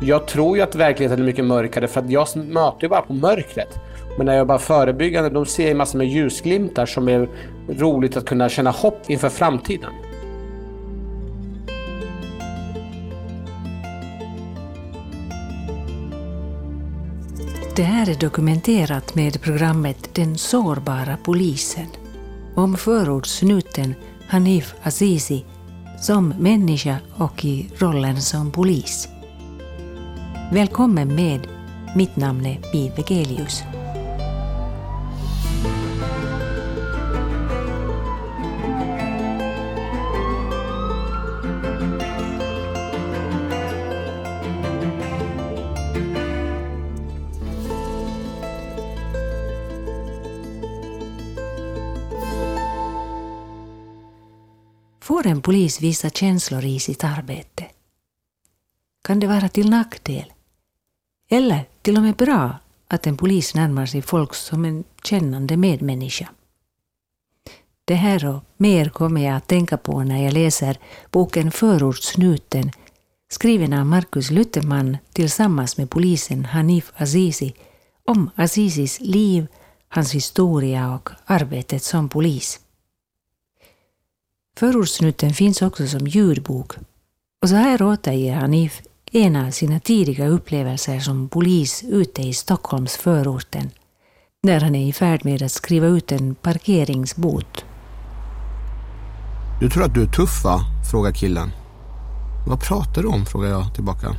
Jag tror ju att verkligheten är mycket mörkare för att jag möter ju bara på mörkret. Men när jag jobbar förebyggande, då ser jag massor med ljusglimtar som är roligt att kunna känna hopp inför framtiden. Det här är dokumenterat med programmet Den sårbara polisen om förortssnuten Hanif Azizi som människa och i rollen som polis. Välkommen med. Mitt namn är Bi Vegelius. Får en polis visa känslor i sitt arbete? Kan det vara till nackdel? Eller till och med bra att en polis närmar sig folk som en kännande medmänniska? Det här och mer kommer jag att tänka på när jag läser boken Förortssnuten skriven av Markus Lutterman tillsammans med polisen Hanif Azizi om Azizis liv, hans historia och arbetet som polis. Förortssnuten finns också som ljudbok och så här återger Hanif en av sina tidiga upplevelser som polis ute i Stockholms förorten när han är i färd med att skriva ut en parkeringsbot. Du tror att du är tuff va? frågar killen. Vad pratar du om? frågar jag tillbaka.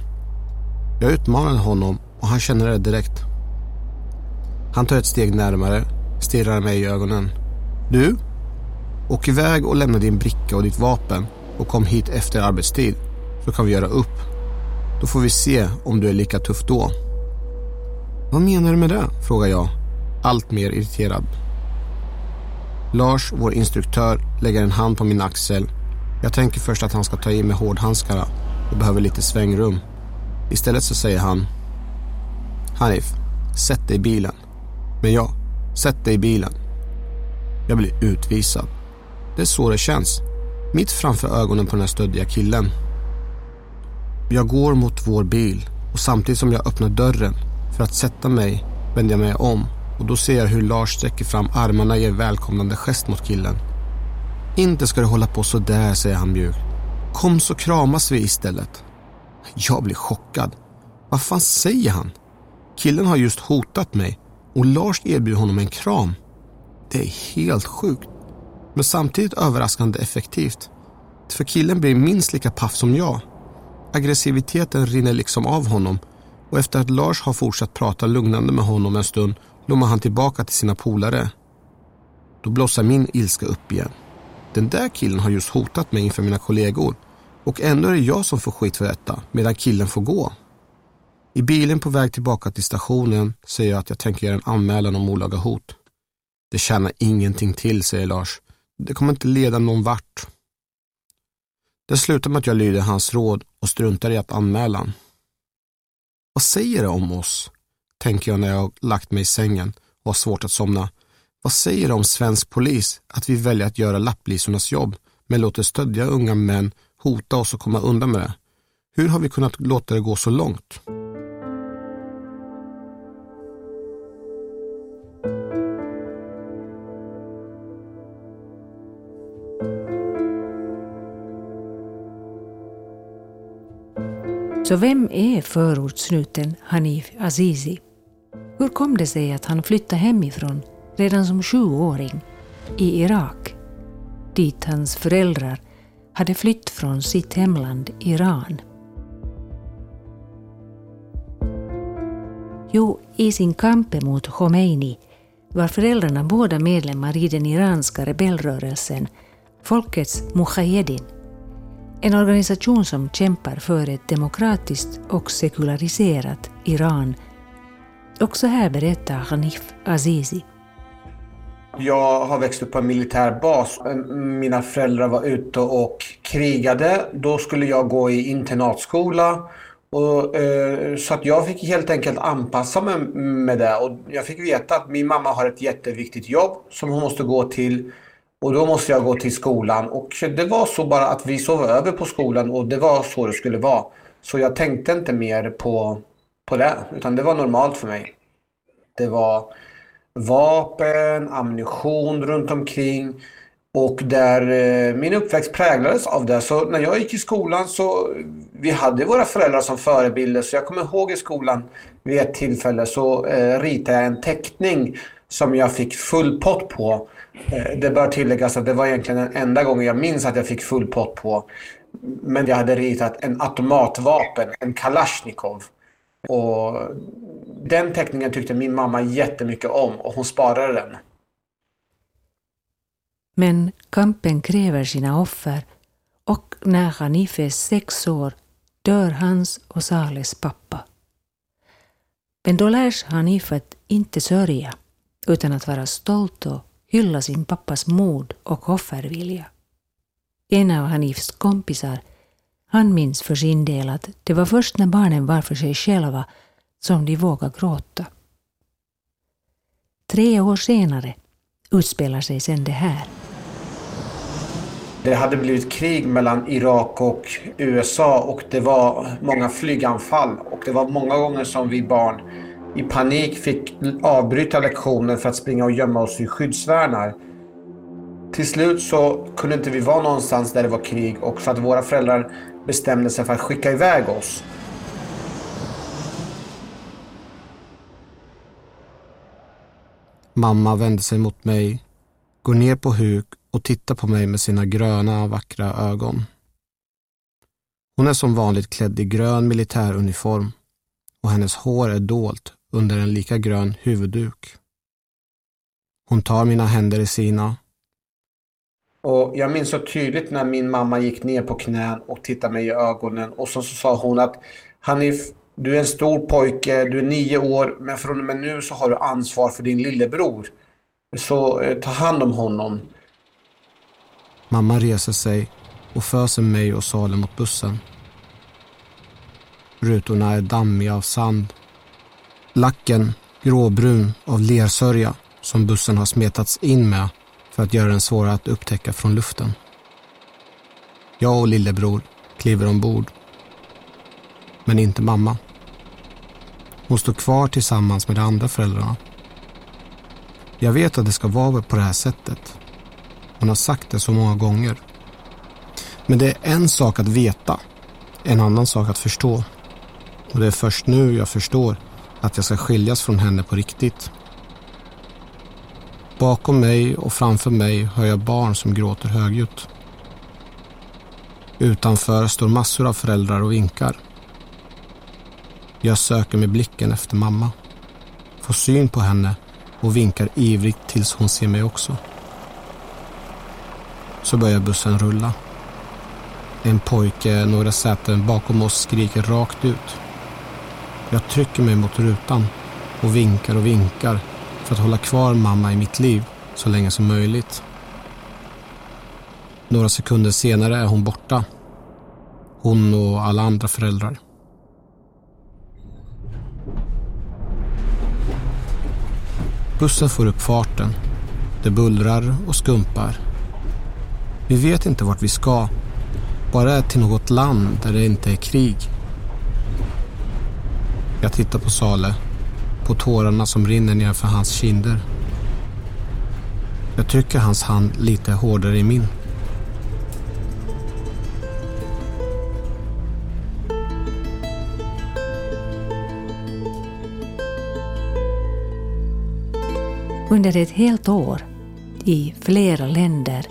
Jag utmanar honom och han känner det direkt. Han tar ett steg närmare, stirrar mig i ögonen. Du? Åk iväg och lämna din bricka och ditt vapen och kom hit efter arbetstid så kan vi göra upp. Då får vi se om du är lika tuff då. Vad menar du med det? frågar jag, allt mer irriterad. Lars, vår instruktör, lägger en hand på min axel. Jag tänker först att han ska ta i med hårdhandskarna och behöver lite svängrum. Istället så säger han Hanif, sätt dig i bilen. Men ja, sätt dig i bilen. Jag blir utvisad. Det är så det känns. Mitt framför ögonen på den här stöddiga killen. Jag går mot vår bil och samtidigt som jag öppnar dörren för att sätta mig vänder jag mig om och då ser jag hur Lars sträcker fram armarna i en välkomnande gest mot killen. Inte ska du hålla på så där, säger han mjukt. Kom så kramas vi istället. Jag blir chockad. Vad fan säger han? Killen har just hotat mig och Lars erbjuder honom en kram. Det är helt sjukt. Men samtidigt överraskande effektivt. För killen blir minst lika paff som jag. Aggressiviteten rinner liksom av honom och efter att Lars har fortsatt prata lugnande med honom en stund lommar han tillbaka till sina polare. Då blossar min ilska upp igen. Den där killen har just hotat mig inför mina kollegor och ändå är det jag som får skit för detta medan killen får gå. I bilen på väg tillbaka till stationen säger jag att jag tänker göra en anmälan om olaga hot. Det tjänar ingenting till, säger Lars. Det kommer inte leda någon vart. Det slutar med att jag lyder hans råd och struntar i att anmälan. Vad säger det om oss? Tänker jag när jag lagt mig i sängen och har svårt att somna. Vad säger det om svensk polis att vi väljer att göra lapplisornas jobb men låter stödja unga män hota oss och komma undan med det? Hur har vi kunnat låta det gå så långt? Så vem är förortssnuten Hanif Azizi? Hur kom det sig att han flyttade hemifrån redan som sjuåring i Irak, dit hans föräldrar hade flytt från sitt hemland Iran? Jo, i sin kamp mot Khomeini var föräldrarna båda medlemmar i den iranska rebellrörelsen Folkets Mujahedin en organisation som kämpar för ett demokratiskt och sekulariserat Iran. Också här berättar Hanif Azizi. Jag har växt upp på en militär bas. Mina föräldrar var ute och krigade. Då skulle jag gå i internatskola. Och, eh, så att jag fick helt enkelt anpassa mig med det. Och jag fick veta att min mamma har ett jätteviktigt jobb som hon måste gå till och då måste jag gå till skolan och det var så bara att vi sov över på skolan och det var så det skulle vara. Så jag tänkte inte mer på, på det, utan det var normalt för mig. Det var vapen, ammunition runt omkring. Och där eh, min uppväxt präglades av det. Så när jag gick i skolan så vi hade våra föräldrar som förebilder. Så jag kommer ihåg i skolan vid ett tillfälle så eh, ritade jag en teckning som jag fick full pott på. Eh, det bör tilläggas att det var egentligen den enda gången jag minns att jag fick full pott på. Men jag hade ritat en automatvapen, en Kalashnikov. Och den teckningen tyckte min mamma jättemycket om och hon sparade den. Men kampen kräver sina offer och när Hanif är sex år dör hans och Sales pappa. Men då lärs Hanif att inte sörja utan att vara stolt och hylla sin pappas mod och offervilja. En av Hanifs kompisar han minns för sin del att det var först när barnen var för sig själva som de vågade gråta. Tre år senare utspelar sig sen det här. Det hade blivit krig mellan Irak och USA och det var många flyganfall och det var många gånger som vi barn i panik fick avbryta lektionen för att springa och gömma oss i skyddsvärnar. Till slut så kunde inte vi vara någonstans där det var krig och för att våra föräldrar bestämde sig för att skicka iväg oss. Mamma vände sig mot mig, går ner på huk och tittar på mig med sina gröna, vackra ögon. Hon är som vanligt klädd i grön militäruniform och hennes hår är dolt under en lika grön huvudduk. Hon tar mina händer i sina. Och jag minns så tydligt när min mamma gick ner på knän och tittade mig i ögonen och så, så sa hon att Hanif, du är en stor pojke, du är nio år, men från och med nu så har du ansvar för din lillebror. Så eh, ta hand om honom. Mamma reser sig och föser mig och Salen mot bussen. Rutorna är dammiga av sand. Lacken gråbrun av lersörja som bussen har smetats in med för att göra den svårare att upptäcka från luften. Jag och lillebror kliver ombord. Men inte mamma. Hon står kvar tillsammans med de andra föräldrarna. Jag vet att det ska vara på det här sättet. Hon har sagt det så många gånger. Men det är en sak att veta, en annan sak att förstå. Och det är först nu jag förstår att jag ska skiljas från henne på riktigt. Bakom mig och framför mig hör jag barn som gråter högljutt. Utanför står massor av föräldrar och vinkar. Jag söker med blicken efter mamma. Får syn på henne och vinkar ivrigt tills hon ser mig också. Så börjar bussen rulla. En pojke några säten bakom oss skriker rakt ut. Jag trycker mig mot rutan och vinkar och vinkar för att hålla kvar mamma i mitt liv så länge som möjligt. Några sekunder senare är hon borta. Hon och alla andra föräldrar. Bussen får upp farten. Det bullrar och skumpar. Vi vet inte vart vi ska. Bara till något land där det inte är krig. Jag tittar på Sale. På tårarna som rinner nerför hans kinder. Jag trycker hans hand lite hårdare i min. Under ett helt år, i flera länder,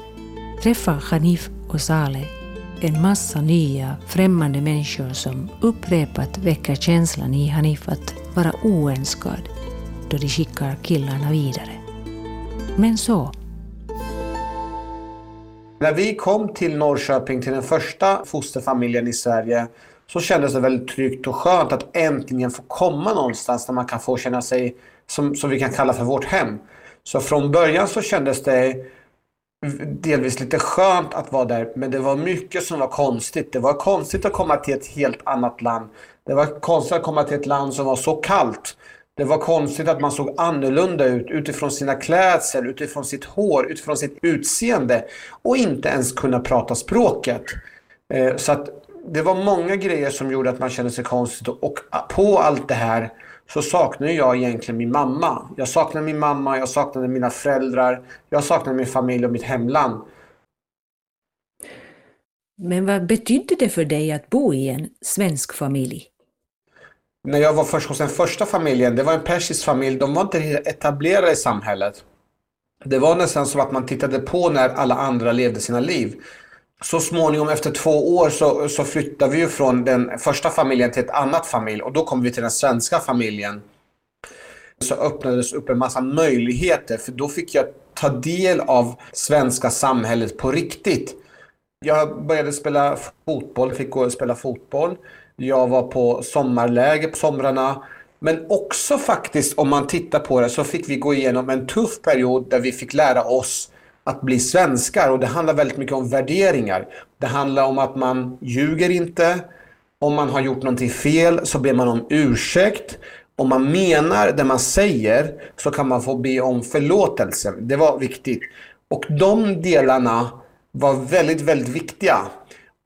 träffar Hanif och Saleh en massa nya främmande människor som upprepat väcker känslan i Hanif att vara oönskad då de skickar killarna vidare. Men så. När vi kom till Norrköping till den första fosterfamiljen i Sverige så kändes det väldigt tryggt och skönt att äntligen få komma någonstans där man kan få känna sig som, som vi kan kalla för vårt hem. Så från början så kändes det delvis lite skönt att vara där men det var mycket som var konstigt. Det var konstigt att komma till ett helt annat land. Det var konstigt att komma till ett land som var så kallt. Det var konstigt att man såg annorlunda ut utifrån sina klädsel, utifrån sitt hår, utifrån sitt utseende och inte ens kunna prata språket. Eh, så att det var många grejer som gjorde att man kände sig konstigt och på allt det här så saknade jag egentligen min mamma. Jag saknade min mamma, jag saknade mina föräldrar, jag saknade min familj och mitt hemland. Men vad betydde det för dig att bo i en svensk familj? När jag var först hos den första familjen, det var en persisk familj, de var inte etablerade i samhället. Det var nästan som att man tittade på när alla andra levde sina liv. Så småningom efter två år så, så flyttade vi ju från den första familjen till ett annat familj och då kom vi till den svenska familjen. Så öppnades upp en massa möjligheter för då fick jag ta del av svenska samhället på riktigt. Jag började spela fotboll, fick gå och spela fotboll. Jag var på sommarläger på somrarna. Men också faktiskt om man tittar på det så fick vi gå igenom en tuff period där vi fick lära oss att bli svenskar och det handlar väldigt mycket om värderingar. Det handlar om att man ljuger inte. Om man har gjort någonting fel så ber man om ursäkt. Om man menar det man säger så kan man få be om förlåtelse. Det var viktigt. Och de delarna var väldigt, väldigt viktiga.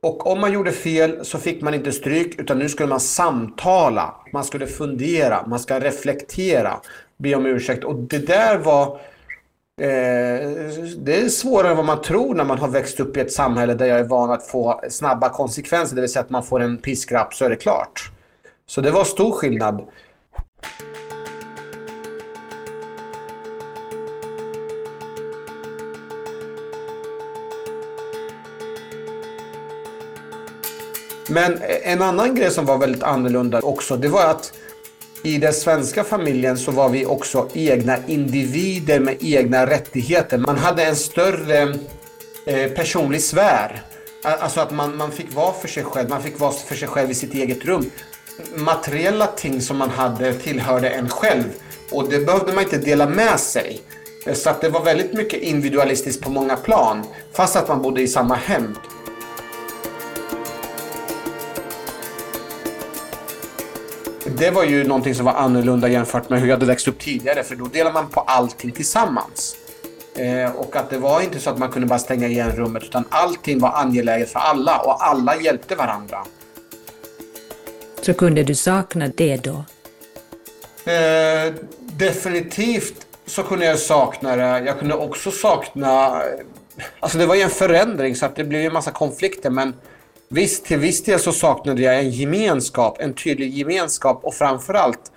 Och om man gjorde fel så fick man inte stryk utan nu skulle man samtala. Man skulle fundera, man ska reflektera, be om ursäkt. Och det där var Eh, det är svårare än vad man tror när man har växt upp i ett samhälle där jag är van att få snabba konsekvenser. Det vill säga att man får en piskrapp så är det klart. Så det var stor skillnad. Men en annan grej som var väldigt annorlunda också, det var att i den svenska familjen så var vi också egna individer med egna rättigheter. Man hade en större eh, personlig sfär. Alltså att man, man fick vara för sig själv, man fick vara för sig själv i sitt eget rum. Materiella ting som man hade tillhörde en själv och det behövde man inte dela med sig. Så att det var väldigt mycket individualistiskt på många plan, fast att man bodde i samma hem. Det var ju någonting som var annorlunda jämfört med hur jag hade växt upp tidigare för då delade man på allting tillsammans. Eh, och att det var inte så att man kunde bara stänga igen rummet utan allting var angeläget för alla och alla hjälpte varandra. Så kunde du sakna det då? Eh, definitivt så kunde jag sakna det. Jag kunde också sakna... Alltså det var ju en förändring så att det blev en massa konflikter men Visst, till viss del så saknade jag en gemenskap, en tydlig gemenskap och framförallt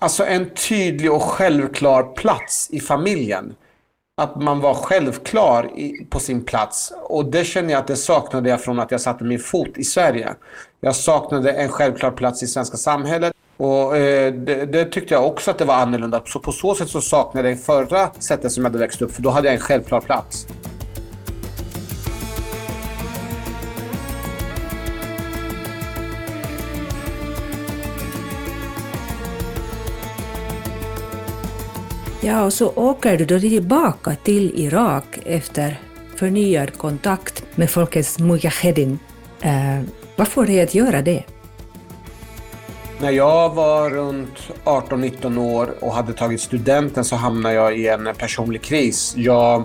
alltså en tydlig och självklar plats i familjen. Att man var självklar i, på sin plats. Och det känner jag att det saknade jag från att jag satte min fot i Sverige. Jag saknade en självklar plats i svenska samhället. Och eh, det, det, tyckte jag också att det var annorlunda. Så på så sätt så saknade jag det förra sättet som jag hade växt upp. För då hade jag en självklar plats. Ja, och så åker du då tillbaka till Irak efter förnyad kontakt med folkets Mujahedin. Eh, vad får dig att göra det? När jag var runt 18-19 år och hade tagit studenten så hamnade jag i en personlig kris. Jag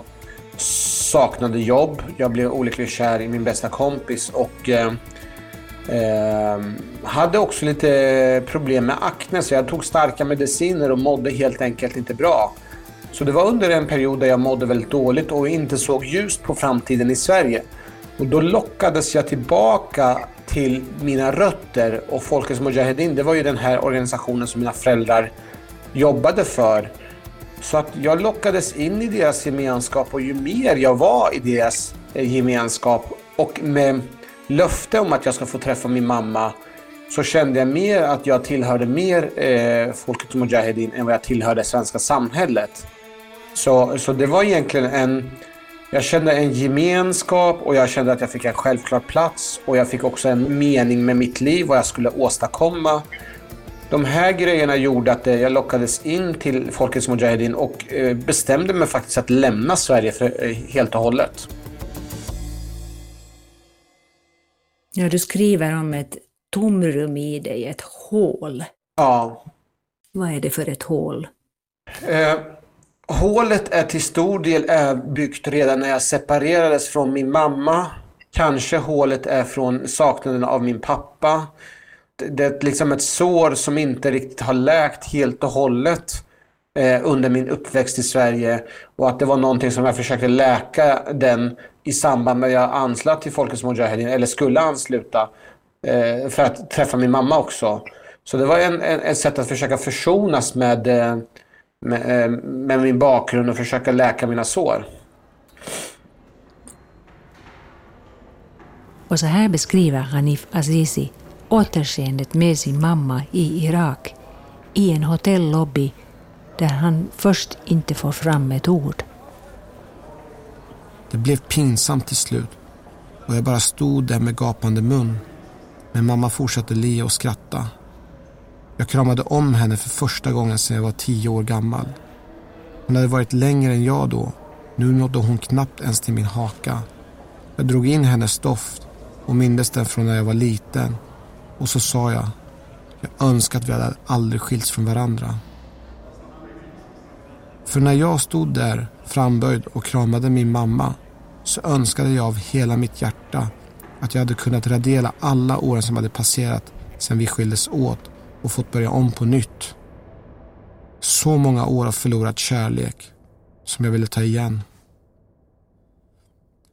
saknade jobb, jag blev olyckligt kär i min bästa kompis och eh, eh, hade också lite problem med akne så jag tog starka mediciner och mådde helt enkelt inte bra. Så det var under en period där jag mådde väldigt dåligt och inte såg ljust på framtiden i Sverige. Och då lockades jag tillbaka till mina rötter och Folkets Mujahedin, det var ju den här organisationen som mina föräldrar jobbade för. Så att jag lockades in i deras gemenskap och ju mer jag var i deras eh, gemenskap och med löfte om att jag ska få träffa min mamma så kände jag mer att jag tillhörde mer eh, Folket Mujahedin än vad jag tillhörde svenska samhället. Så, så det var egentligen en... Jag kände en gemenskap och jag kände att jag fick en självklar plats och jag fick också en mening med mitt liv, vad jag skulle åstadkomma. De här grejerna gjorde att eh, jag lockades in till Folkets Mujahedin och eh, bestämde mig faktiskt att lämna Sverige för, eh, helt och hållet. Ja, du skriver om ett tomrum i dig, ett hål. Ja. Vad är det för ett hål? Eh, hålet är till stor del byggt redan när jag separerades från min mamma Kanske hålet är från saknaden av min pappa. Det är liksom ett sår som inte riktigt har läkt helt och hållet eh, under min uppväxt i Sverige. Och att det var någonting som jag försökte läka den i samband med att jag anslöt till Folkets Mujahedin, eller skulle ansluta, eh, för att träffa min mamma också. Så det var en, en, ett sätt att försöka försonas med, eh, med, eh, med min bakgrund och försöka läka mina sår. Och så här beskriver Hanif Azizi återseendet med sin mamma i Irak i en hotellobby där han först inte får fram ett ord. Det blev pinsamt till slut och jag bara stod där med gapande mun. Men mamma fortsatte le och skratta. Jag kramade om henne för första gången sedan jag var tio år gammal. Hon hade varit längre än jag då. Nu nådde hon knappt ens till min haka. Jag drog in hennes doft och mindes den från när jag var liten. Och så sa jag, jag önskar att vi hade aldrig skilts från varandra. För när jag stod där framböjd och kramade min mamma så önskade jag av hela mitt hjärta att jag hade kunnat radera alla åren som hade passerat sedan vi skildes åt och fått börja om på nytt. Så många år av förlorad kärlek som jag ville ta igen.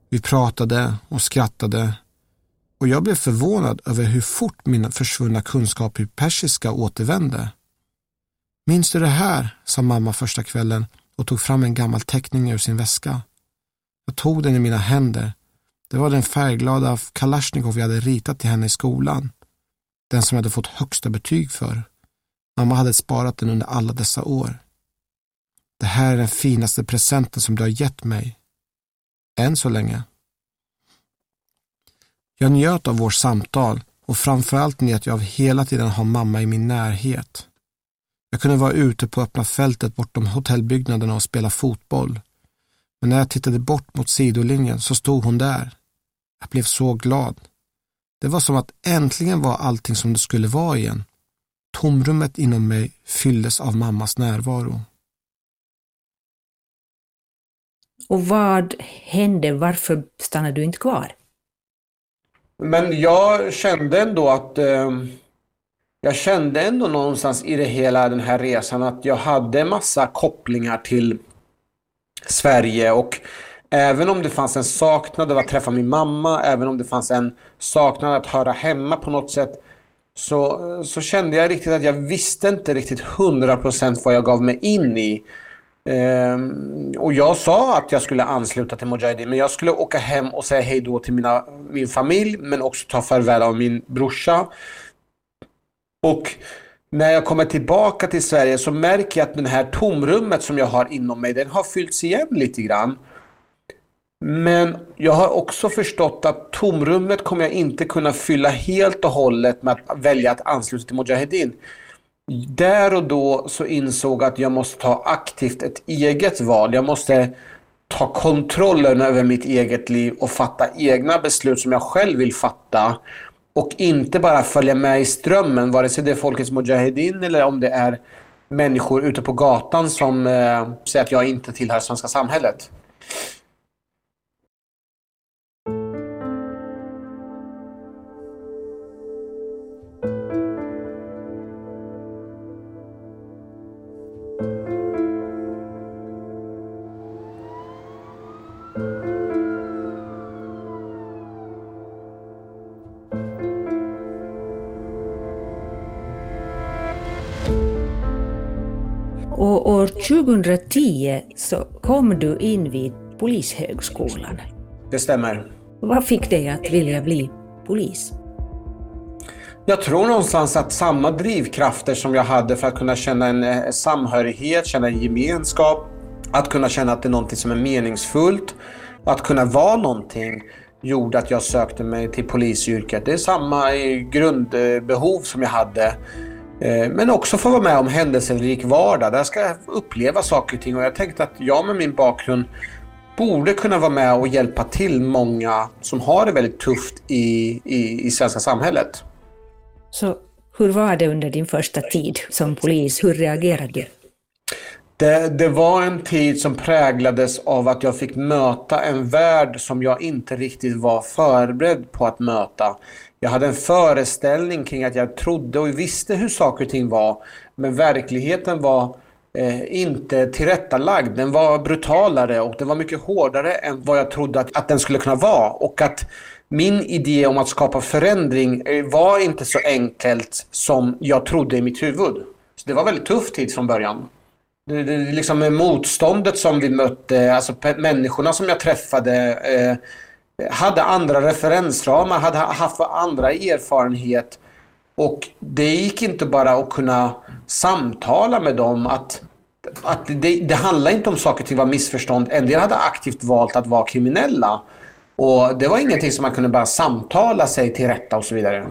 Vi pratade och skrattade och jag blev förvånad över hur fort mina försvunna kunskaper i persiska återvände. Minns du det här? sa mamma första kvällen och tog fram en gammal teckning ur sin väska. Jag tog den i mina händer. Det var den färgglada Kalashnikov jag hade ritat till henne i skolan. Den som jag hade fått högsta betyg för. Mamma hade sparat den under alla dessa år. Det här är den finaste presenten som du har gett mig. Än så länge. Jag njöt av vårt samtal och framförallt njöt att jag hela tiden har mamma i min närhet. Jag kunde vara ute på öppna fältet bortom hotellbyggnaderna och spela fotboll. Men när jag tittade bort mot sidolinjen så stod hon där. Jag blev så glad. Det var som att äntligen var allting som det skulle vara igen. Tomrummet inom mig fylldes av mammas närvaro. Och vad hände? Varför stannade du inte kvar? Men jag kände ändå att eh, jag kände ändå någonstans i det hela den här resan att jag hade massa kopplingar till Sverige och även om det fanns en saknad av att träffa min mamma, även om det fanns en saknad att höra hemma på något sätt så, så kände jag riktigt att jag visste inte riktigt 100% vad jag gav mig in i. Ehm, och jag sa att jag skulle ansluta till Mujahedin men jag skulle åka hem och säga hej då till mina, min familj men också ta farväl av min brorsa. Och när jag kommer tillbaka till Sverige så märker jag att det här tomrummet som jag har inom mig, den har fyllts igen lite grann. Men jag har också förstått att tomrummet kommer jag inte kunna fylla helt och hållet med att välja att ansluta till Mujahedin. Där och då så insåg jag att jag måste ta aktivt ett eget val. Jag måste ta kontrollen över mitt eget liv och fatta egna beslut som jag själv vill fatta. Och inte bara följa med i strömmen, vare sig det är Folkets Mujahedin eller om det är människor ute på gatan som eh, säger att jag inte tillhör svenska samhället. 2010 så kom du in vid Polishögskolan. Det stämmer. Vad fick dig att vilja bli polis? Jag tror någonstans att samma drivkrafter som jag hade för att kunna känna en eh, samhörighet, känna en gemenskap, att kunna känna att det är någonting som är meningsfullt, att kunna vara någonting gjorde att jag sökte mig till polisyrket. Det är samma grundbehov som jag hade. Eh, men också få vara med om händelserik vardag. Där ska jag uppleva saker och ting och jag tänkte att jag med min bakgrund borde kunna vara med och hjälpa till många som har det väldigt tufft i, i, i svenska samhället. Så hur var det under din första tid som polis? Hur reagerade du? Det, det, var en tid som präglades av att jag fick möta en värld som jag inte riktigt var förberedd på att möta. Jag hade en föreställning kring att jag trodde och visste hur saker och ting var. Men verkligheten var eh, inte tillrättalagd. Den var brutalare och den var mycket hårdare än vad jag trodde att, att den skulle kunna vara. Och att min idé om att skapa förändring eh, var inte så enkelt som jag trodde i mitt huvud. Så det var väldigt tuff tid från början. Det, det, liksom motståndet som vi mötte, alltså människorna som jag träffade eh, hade andra referensramar, hade haft andra erfarenhet. Och det gick inte bara att kunna samtala med dem. Att, att det, det handlar inte om saker och ting var missförstånd. En del hade aktivt valt att vara kriminella. Och det var ingenting som man kunde bara samtala sig till rätta och så vidare.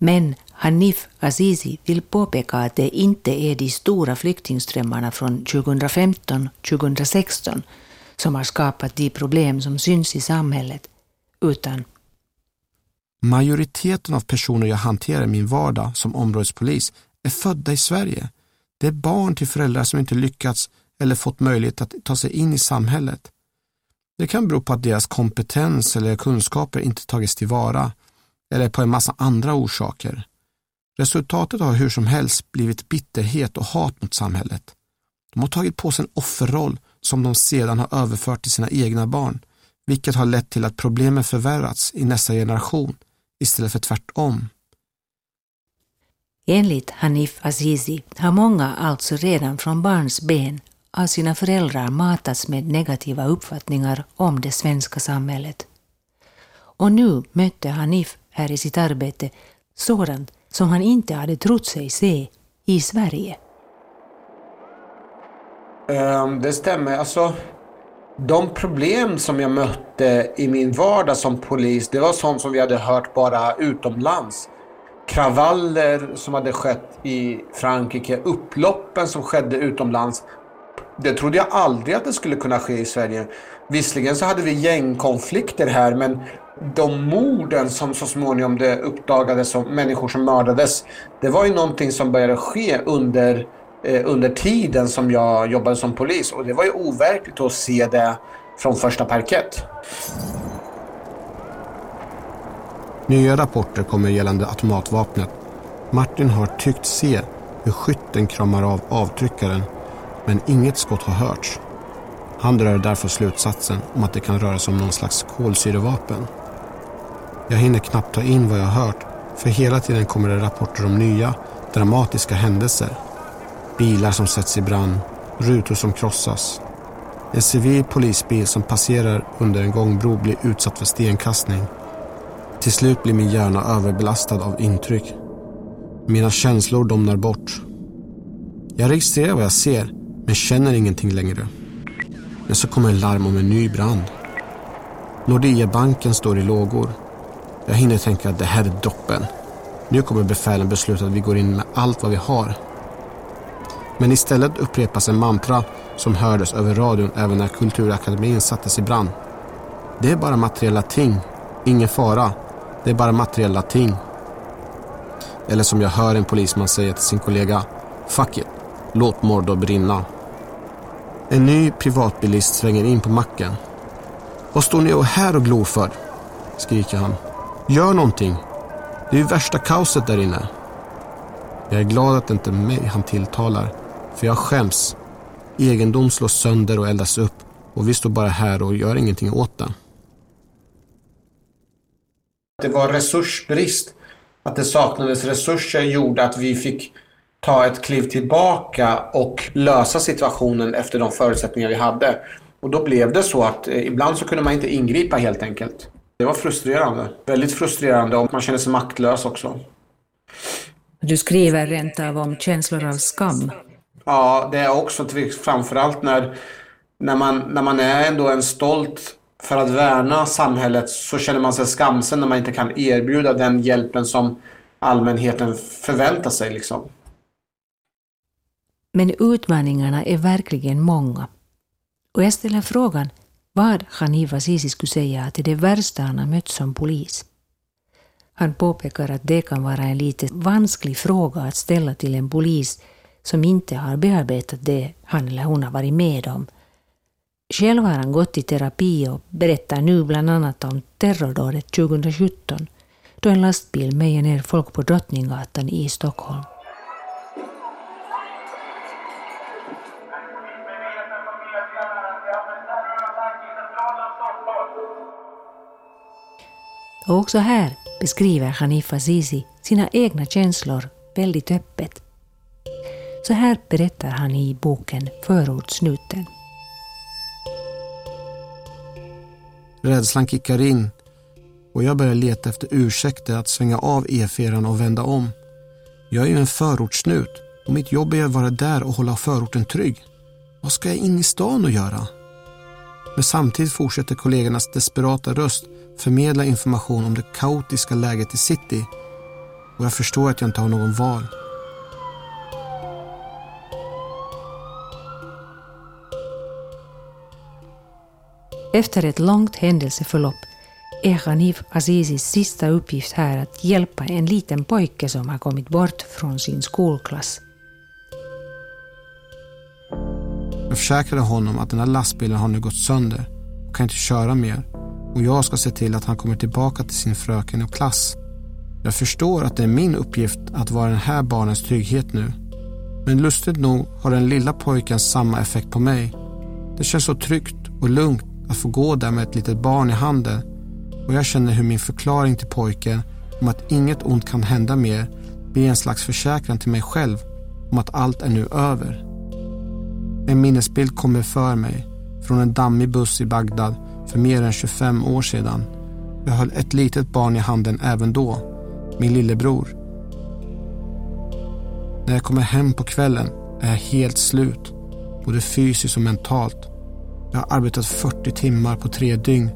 Men Hanif Azizi vill påpeka att det inte är de stora flyktingströmmarna från 2015-2016 som har skapat de problem som syns i samhället, utan Majoriteten av personer jag hanterar i min vardag som områdespolis är födda i Sverige. Det är barn till föräldrar som inte lyckats eller fått möjlighet att ta sig in i samhället. Det kan bero på att deras kompetens eller kunskaper inte tagits tillvara eller på en massa andra orsaker. Resultatet har hur som helst blivit bitterhet och hat mot samhället. De har tagit på sig en offerroll som de sedan har överfört till sina egna barn, vilket har lett till att problemen förvärrats i nästa generation istället för tvärtom. Enligt Hanif Azizi har många alltså redan från barns ben av sina föräldrar matats med negativa uppfattningar om det svenska samhället. Och nu mötte Hanif här i sitt arbete sådant som han inte hade trott sig se i Sverige. Ehm, det stämmer. Alltså, de problem som jag mötte i min vardag som polis, det var sånt som vi hade hört bara utomlands. Kravaller som hade skett i Frankrike, upploppen som skedde utomlands. Det trodde jag aldrig att det skulle kunna ske i Sverige. Visserligen så hade vi gängkonflikter här men de morden som så småningom det uppdagades som människor som mördades. Det var ju någonting som började ske under Eh, under tiden som jag jobbade som polis. Och det var ju overkligt att se det från första parkett. Nya rapporter kommer gällande automatvapnet. Martin har tyckt se hur skytten kramar av avtryckaren men inget skott har hörts. Han drar därför slutsatsen om att det kan röra sig om någon slags kolsyrevapen. Jag hinner knappt ta in vad jag har hört för hela tiden kommer det rapporter om nya dramatiska händelser Bilar som sätts i brand, rutor som krossas. En civil polisbil som passerar under en gångbro blir utsatt för stenkastning. Till slut blir min hjärna överbelastad av intryck. Mina känslor domnar bort. Jag registrerar vad jag ser, men känner ingenting längre. Men så kommer larm om en ny brand. Nordea-banken står i lågor. Jag hinner tänka att det här är doppen. Nu kommer befälen besluta att vi går in med allt vad vi har men istället upprepas en mantra som hördes över radion även när Kulturakademin sattes i brand. Det är bara materiella ting, ingen fara. Det är bara materiella ting. Eller som jag hör en polisman säga till sin kollega, fuck it, låt Mordor brinna. En ny privatbilist svänger in på macken. Vad står ni här och glor för? skriker han. Gör någonting. Det är ju värsta kaoset där inne. Jag är glad att det inte är mig han tilltalar för jag skäms. Egendom slås sönder och eldas upp och vi står bara här och gör ingenting åt det. Det var resursbrist. Att det saknades resurser gjorde att vi fick ta ett kliv tillbaka och lösa situationen efter de förutsättningar vi hade. Och då blev det så att eh, ibland så kunde man inte ingripa helt enkelt. Det var frustrerande. Väldigt frustrerande och man kände sig maktlös också. Du skriver rent av om känslor av skam Ja, det är också framförallt när, när, man, när man är ändå en stolt för att värna samhället så känner man sig skamsen när man inte kan erbjuda den hjälpen som allmänheten förväntar sig. Liksom. Men utmaningarna är verkligen många. Och jag ställer frågan vad Hanif Azizi skulle säga till är det värsta han har mött som polis. Han påpekar att det kan vara en lite vansklig fråga att ställa till en polis som inte har bearbetat det han eller hon har varit med om. Själv har han gått i terapi och berättar nu bland annat om terrordådet 2017 då en lastbil mejer ner folk på Drottninggatan i Stockholm. Och också här beskriver Hanif Azizi sina egna känslor väldigt öppet. Så här berättar han i boken Förortssnuten. Rädslan kickar in och jag börjar leta efter ursäkter att svänga av E4 och vända om. Jag är ju en förortssnut och mitt jobb är att vara där och hålla förorten trygg. Vad ska jag in i stan och göra? Men samtidigt fortsätter kollegornas desperata röst förmedla information om det kaotiska läget i city och jag förstår att jag inte har någon val. Efter ett långt händelseförlopp är Hanif Azizis sista uppgift här att hjälpa en liten pojke som har kommit bort från sin skolklass. Jag försäkrade honom att den här lastbilen har nu gått sönder och kan inte köra mer och jag ska se till att han kommer tillbaka till sin fröken och klass. Jag förstår att det är min uppgift att vara den här barnens trygghet nu. Men lustigt nog har den lilla pojken samma effekt på mig. Det känns så tryggt och lugnt att få gå där med ett litet barn i handen och jag känner hur min förklaring till pojken om att inget ont kan hända mer blir en slags försäkran till mig själv om att allt är nu över. En minnesbild kommer för mig från en dammig buss i Bagdad för mer än 25 år sedan. Jag höll ett litet barn i handen även då, min lillebror. När jag kommer hem på kvällen är jag helt slut, både fysiskt och mentalt. Jag har arbetat 40 timmar på tre dygn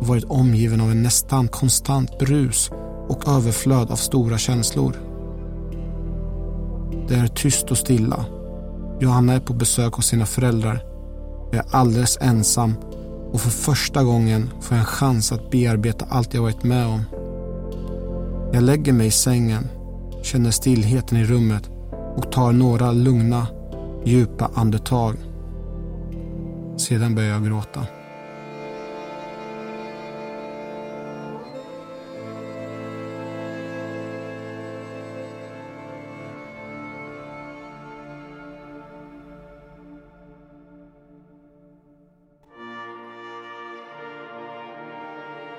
och varit omgiven av en nästan konstant brus och överflöd av stora känslor. Det är tyst och stilla. Johanna är på besök hos sina föräldrar. Jag är alldeles ensam och för första gången får jag en chans att bearbeta allt jag varit med om. Jag lägger mig i sängen, känner stillheten i rummet och tar några lugna, djupa andetag. Sedan började jag gråta.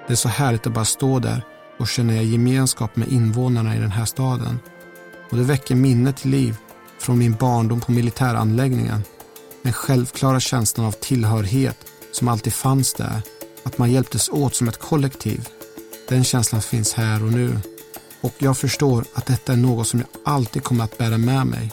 Det är så härligt att bara stå där och känna gemenskap med invånarna i den här staden. Och det väcker minne till liv från min barndom på militäranläggningen. Den självklara känslan av tillhörighet som alltid fanns där. Att man hjälptes åt som ett kollektiv. Den känslan finns här och nu. Och jag förstår att detta är något som jag alltid kommer att bära med mig.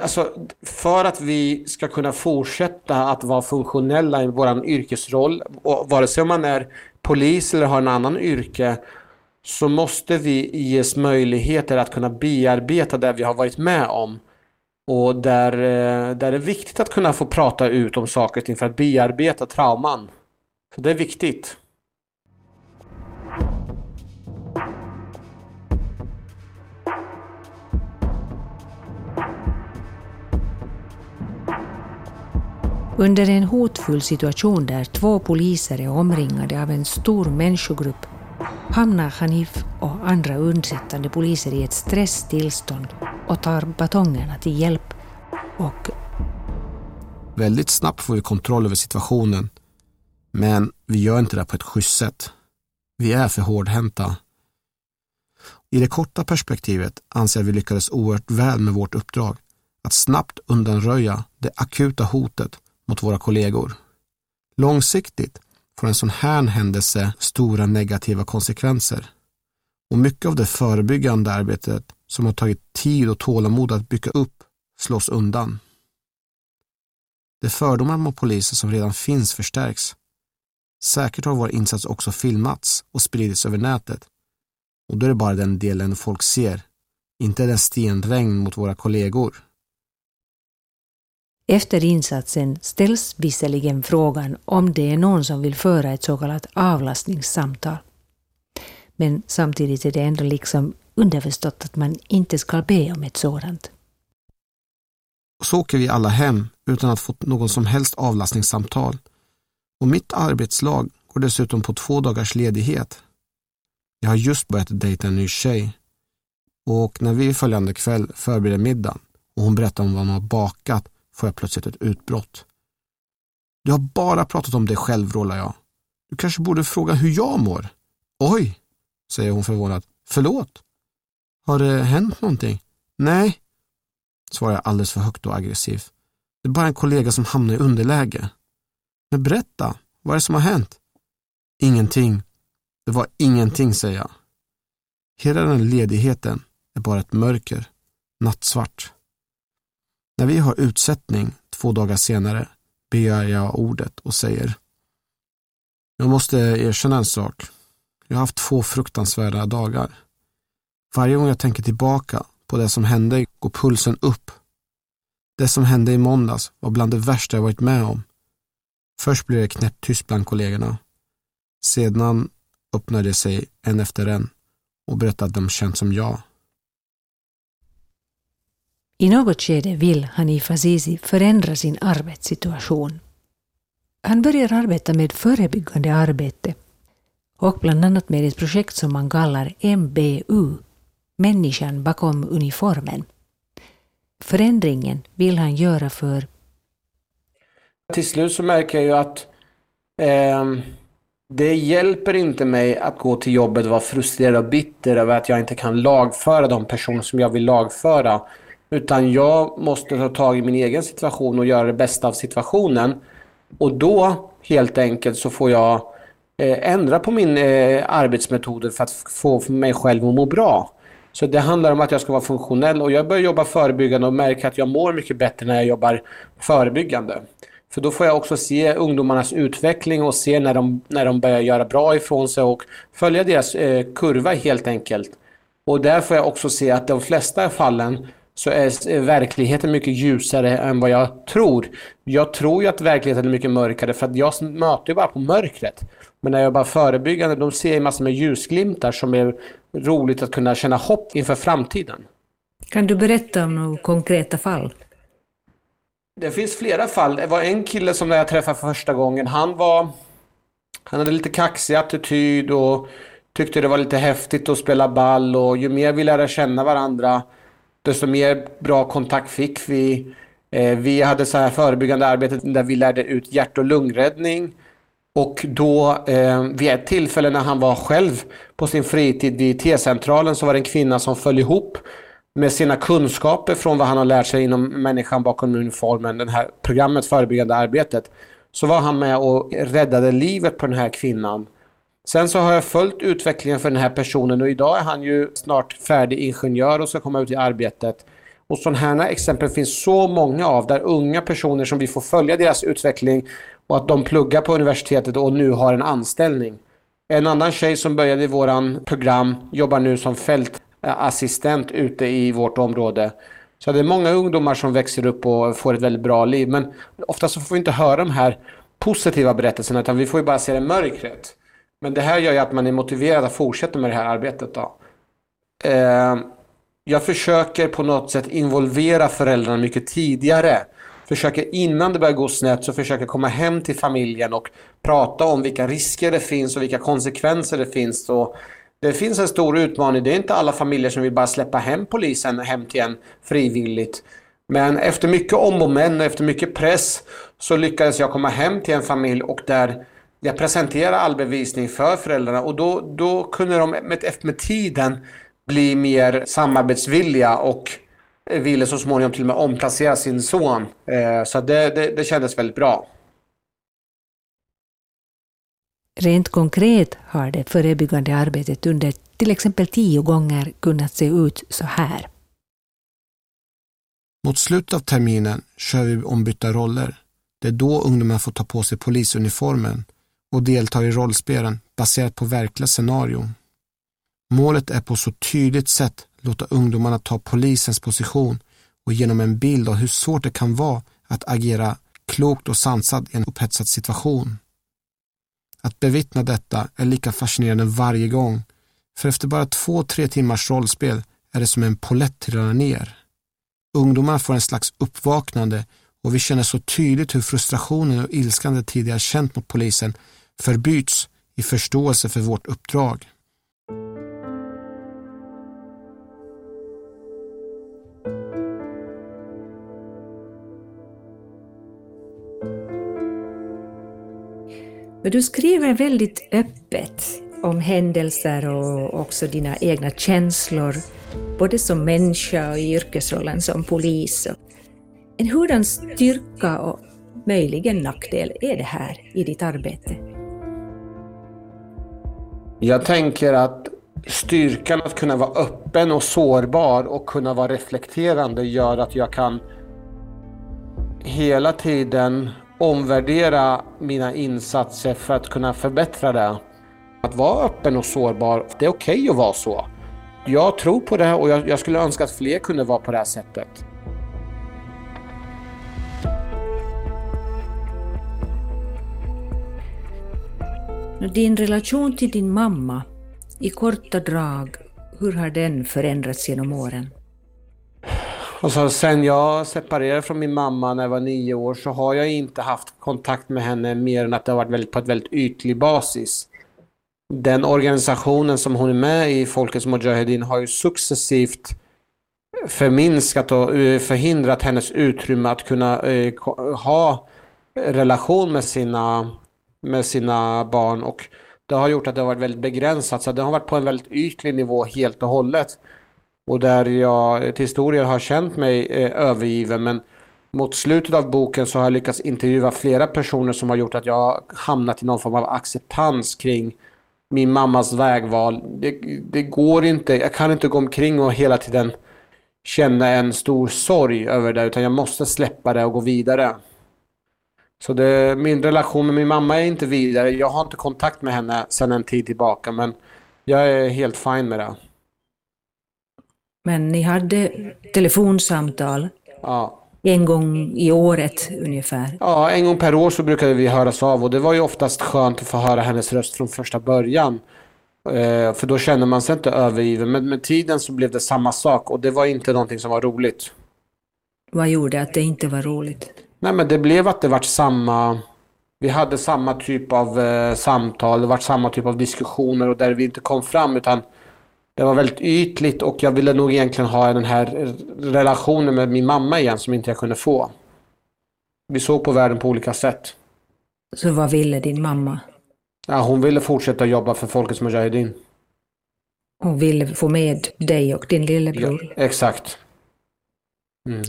Alltså, för att vi ska kunna fortsätta att vara funktionella i vår yrkesroll, och vare sig om man är polis eller har en annan yrke, så måste vi ges möjligheter att kunna bearbeta det vi har varit med om. Och där, eh, där det är det viktigt att kunna få prata ut om saker och ting för att bearbeta trauman. Så det är viktigt. Under en hotfull situation där två poliser är omringade av en stor människogrupp hamnar Hanif och andra undsättande poliser i ett stresstillstånd och tar batongerna till hjälp och... Väldigt snabbt får vi kontroll över situationen. Men vi gör inte det på ett schysst sätt. Vi är för hårdhänta. I det korta perspektivet anser jag vi lyckades oerhört väl med vårt uppdrag. Att snabbt undanröja det akuta hotet mot våra kollegor. Långsiktigt får en sån här händelse stora negativa konsekvenser. Och mycket av det förebyggande arbetet som har tagit tid och tålamod att bygga upp slås undan. De fördomar mot poliser som redan finns förstärks. Säkert har vår insats också filmats och spridits över nätet. Och då är det bara den delen folk ser, inte den stenregn mot våra kollegor. Efter insatsen ställs visserligen frågan om det är någon som vill föra ett så kallat avlastningssamtal. Men samtidigt är det ändå liksom underförstått att man inte ska be om ett sådant. Så åker vi alla hem utan att få någon som helst avlastningssamtal. Och mitt arbetslag går dessutom på två dagars ledighet. Jag har just börjat dejta en ny tjej. Och när vi följande kväll förbereder middagen och hon berättar om vad hon har bakat får jag plötsligt ett utbrott. Du har bara pratat om dig själv, rålar jag. Du kanske borde fråga hur jag mår. Oj, säger hon förvånat. Förlåt? Har det hänt någonting? Nej, svarar jag alldeles för högt och aggressivt. Det är bara en kollega som hamnar i underläge. Men berätta, vad är det som har hänt? Ingenting. Det var ingenting, säger jag. Hela den ledigheten är bara ett mörker, nattsvart. När vi har utsättning två dagar senare begär jag ordet och säger Jag måste erkänna en sak. Jag har haft två fruktansvärda dagar. Varje gång jag tänker tillbaka på det som hände går pulsen upp. Det som hände i måndags var bland det värsta jag varit med om. Först blev det knäpptyst bland kollegorna. Sedan öppnade sig en efter en och berättade att de känt som jag. I något skede vill Hanif Azizi förändra sin arbetssituation. Han börjar arbeta med förebyggande arbete och bland annat med ett projekt som man kallar MBU, människan bakom uniformen. Förändringen vill han göra för... Till slut så märker jag ju att eh, det hjälper inte mig att gå till jobbet och vara frustrerad och bitter över att jag inte kan lagföra de personer som jag vill lagföra. Utan jag måste ta tag i min egen situation och göra det bästa av situationen. Och då helt enkelt så får jag eh, ändra på min eh, arbetsmetoder för att få mig själv att må bra. Så det handlar om att jag ska vara funktionell och jag börjar jobba förebyggande och märker att jag mår mycket bättre när jag jobbar förebyggande. För då får jag också se ungdomarnas utveckling och se när de, när de börjar göra bra ifrån sig och följa deras eh, kurva helt enkelt. Och där får jag också se att de flesta fallen så är verkligheten mycket ljusare än vad jag tror. Jag tror ju att verkligheten är mycket mörkare för att jag möter ju bara på mörkret. Men när jag jobbar förebyggande, de ser jag massor med ljusglimtar som är roligt att kunna känna hopp inför framtiden. Kan du berätta om några konkreta fall? Det finns flera fall. Det var en kille som när jag träffade för första gången, han var... Han hade lite kaxig attityd och tyckte det var lite häftigt att spela ball och ju mer vi lärde känna varandra desto mer bra kontakt fick vi. Eh, vi hade så här förebyggande arbete där vi lärde ut hjärt och lungräddning. Och då eh, vid ett tillfälle när han var själv på sin fritid vid T-centralen så var det en kvinna som föll ihop med sina kunskaper från vad han har lärt sig inom människan bakom uniformen, det här programmet förebyggande arbetet. Så var han med och räddade livet på den här kvinnan. Sen så har jag följt utvecklingen för den här personen och idag är han ju snart färdig ingenjör och ska komma ut i arbetet. Och sådana här exempel finns så många av där unga personer som vi får följa deras utveckling och att de pluggar på universitetet och nu har en anställning. En annan tjej som började i våran program jobbar nu som fältassistent ute i vårt område. Så det är många ungdomar som växer upp och får ett väldigt bra liv. Men ofta så får vi inte höra de här positiva berättelserna utan vi får ju bara se det mörkret. Men det här gör ju att man är motiverad att fortsätta med det här arbetet. Då. Eh, jag försöker på något sätt involvera föräldrarna mycket tidigare. Försöker innan det börjar gå snett så försöker jag komma hem till familjen och prata om vilka risker det finns och vilka konsekvenser det finns. Och det finns en stor utmaning. Det är inte alla familjer som vill bara släppa hem polisen hem till en frivilligt. Men efter mycket om och men och efter mycket press så lyckades jag komma hem till en familj och där jag presenterade all bevisning för föräldrarna och då, då kunde de med, med tiden bli mer samarbetsvilliga och ville så småningom till och med omplacera sin son. Eh, så det, det, det kändes väldigt bra. Rent konkret har det förebyggande arbetet under till exempel tio gånger kunnat se ut så här. Mot slutet av terminen kör vi ombytta roller. Det är då ungdomarna får ta på sig polisuniformen och deltar i rollspelen baserat på verkliga scenarion. Målet är på så tydligt sätt låta ungdomarna ta polisens position och genom en bild av hur svårt det kan vara att agera klokt och sansat i en upphetsad situation. Att bevittna detta är lika fascinerande varje gång, För efter bara två, tre timmars rollspel är det som en polett trillar ner. Ungdomarna får en slags uppvaknande och vi känner så tydligt hur frustrationen och ilskan de tidigare känt mot polisen förbyts i förståelse för vårt uppdrag. Du skriver väldigt öppet om händelser och också dina egna känslor, både som människa och i yrkesrollen som polis. En hurdan styrka och möjligen nackdel är det här i ditt arbete? Jag tänker att styrkan att kunna vara öppen och sårbar och kunna vara reflekterande gör att jag kan hela tiden omvärdera mina insatser för att kunna förbättra det. Att vara öppen och sårbar, det är okej okay att vara så. Jag tror på det och jag, jag skulle önska att fler kunde vara på det här sättet. Din relation till din mamma, i korta drag, hur har den förändrats genom åren? Alltså, sen jag separerade från min mamma när jag var nio år så har jag inte haft kontakt med henne mer än att det har varit på ett väldigt ytlig basis. Den organisationen som hon är med i, Folkets Mujahedin, har ju successivt förminskat och eh, förhindrat hennes utrymme att kunna eh, ha relation med sina, med sina barn och det har gjort att det har varit väldigt begränsat så det har varit på en väldigt ytlig nivå helt och hållet och där jag till historien har känt mig eh, övergiven. Men mot slutet av boken så har jag lyckats intervjua flera personer som har gjort att jag har hamnat i någon form av acceptans kring min mammas vägval. Det, det går inte, jag kan inte gå omkring och hela tiden känna en stor sorg över det utan jag måste släppa det och gå vidare. Så det, min relation med min mamma är inte vidare. Jag har inte kontakt med henne sedan en tid tillbaka men jag är helt fin med det. Men ni hade telefonsamtal ja. en gång i året ungefär? Ja, en gång per år så brukade vi höras av och det var ju oftast skönt att få höra hennes röst från första början. Eh, för då känner man sig inte övergiven. Men med tiden så blev det samma sak och det var inte någonting som var roligt. Vad gjorde att det inte var roligt? Nej men det blev att det vart samma... Vi hade samma typ av eh, samtal, det vart samma typ av diskussioner och där vi inte kom fram utan det var väldigt ytligt och jag ville nog egentligen ha den här relationen med min mamma igen som inte jag kunde få. Vi såg på världen på olika sätt. Så vad ville din mamma? Ja, hon ville fortsätta jobba för Folkets Mujahedin. Hon ville få med dig och din lillebror? Ja, exakt. Mm.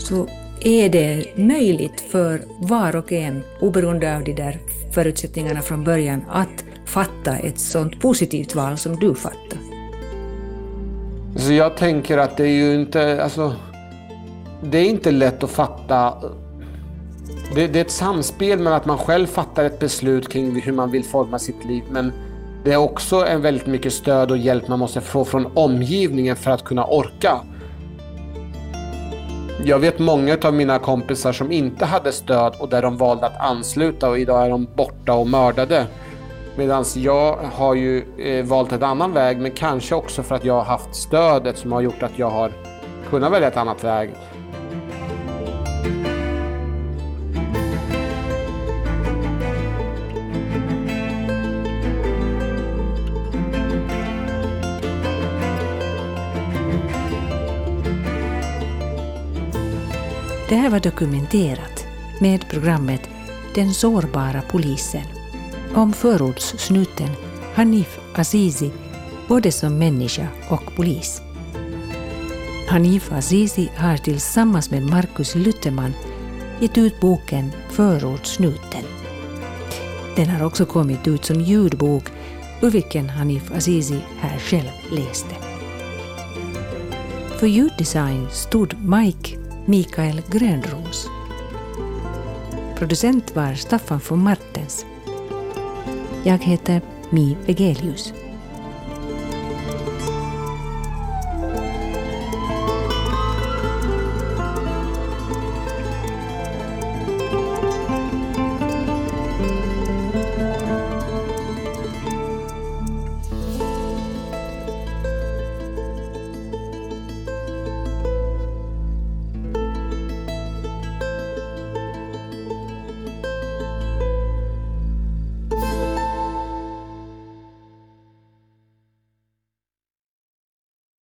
Så är det möjligt för var och en, oberoende av de där förutsättningarna från början, att fatta ett sådant positivt val som du fattar? Så jag tänker att det är ju inte, alltså, det är inte lätt att fatta. Det, det är ett samspel mellan att man själv fattar ett beslut kring hur man vill forma sitt liv, men det är också en väldigt mycket stöd och hjälp man måste få från omgivningen för att kunna orka. Jag vet många av mina kompisar som inte hade stöd och där de valde att ansluta och idag är de borta och mördade. Medan jag har ju eh, valt en annan väg men kanske också för att jag har haft stödet som har gjort att jag har kunnat välja ett annat väg. Det här var dokumenterat med programmet Den sårbara polisen om förortssnuten Hanif Azizi både som människa och polis. Hanif Azizi har tillsammans med Markus Lutteman gett ut boken Förortssnuten. Den har också kommit ut som ljudbok ur vilken Hanif Azizi här själv läste. För ljuddesign stod Mike Mikael Grönros. Producent var Staffan von Martens. Jag heter Mi Vegelius.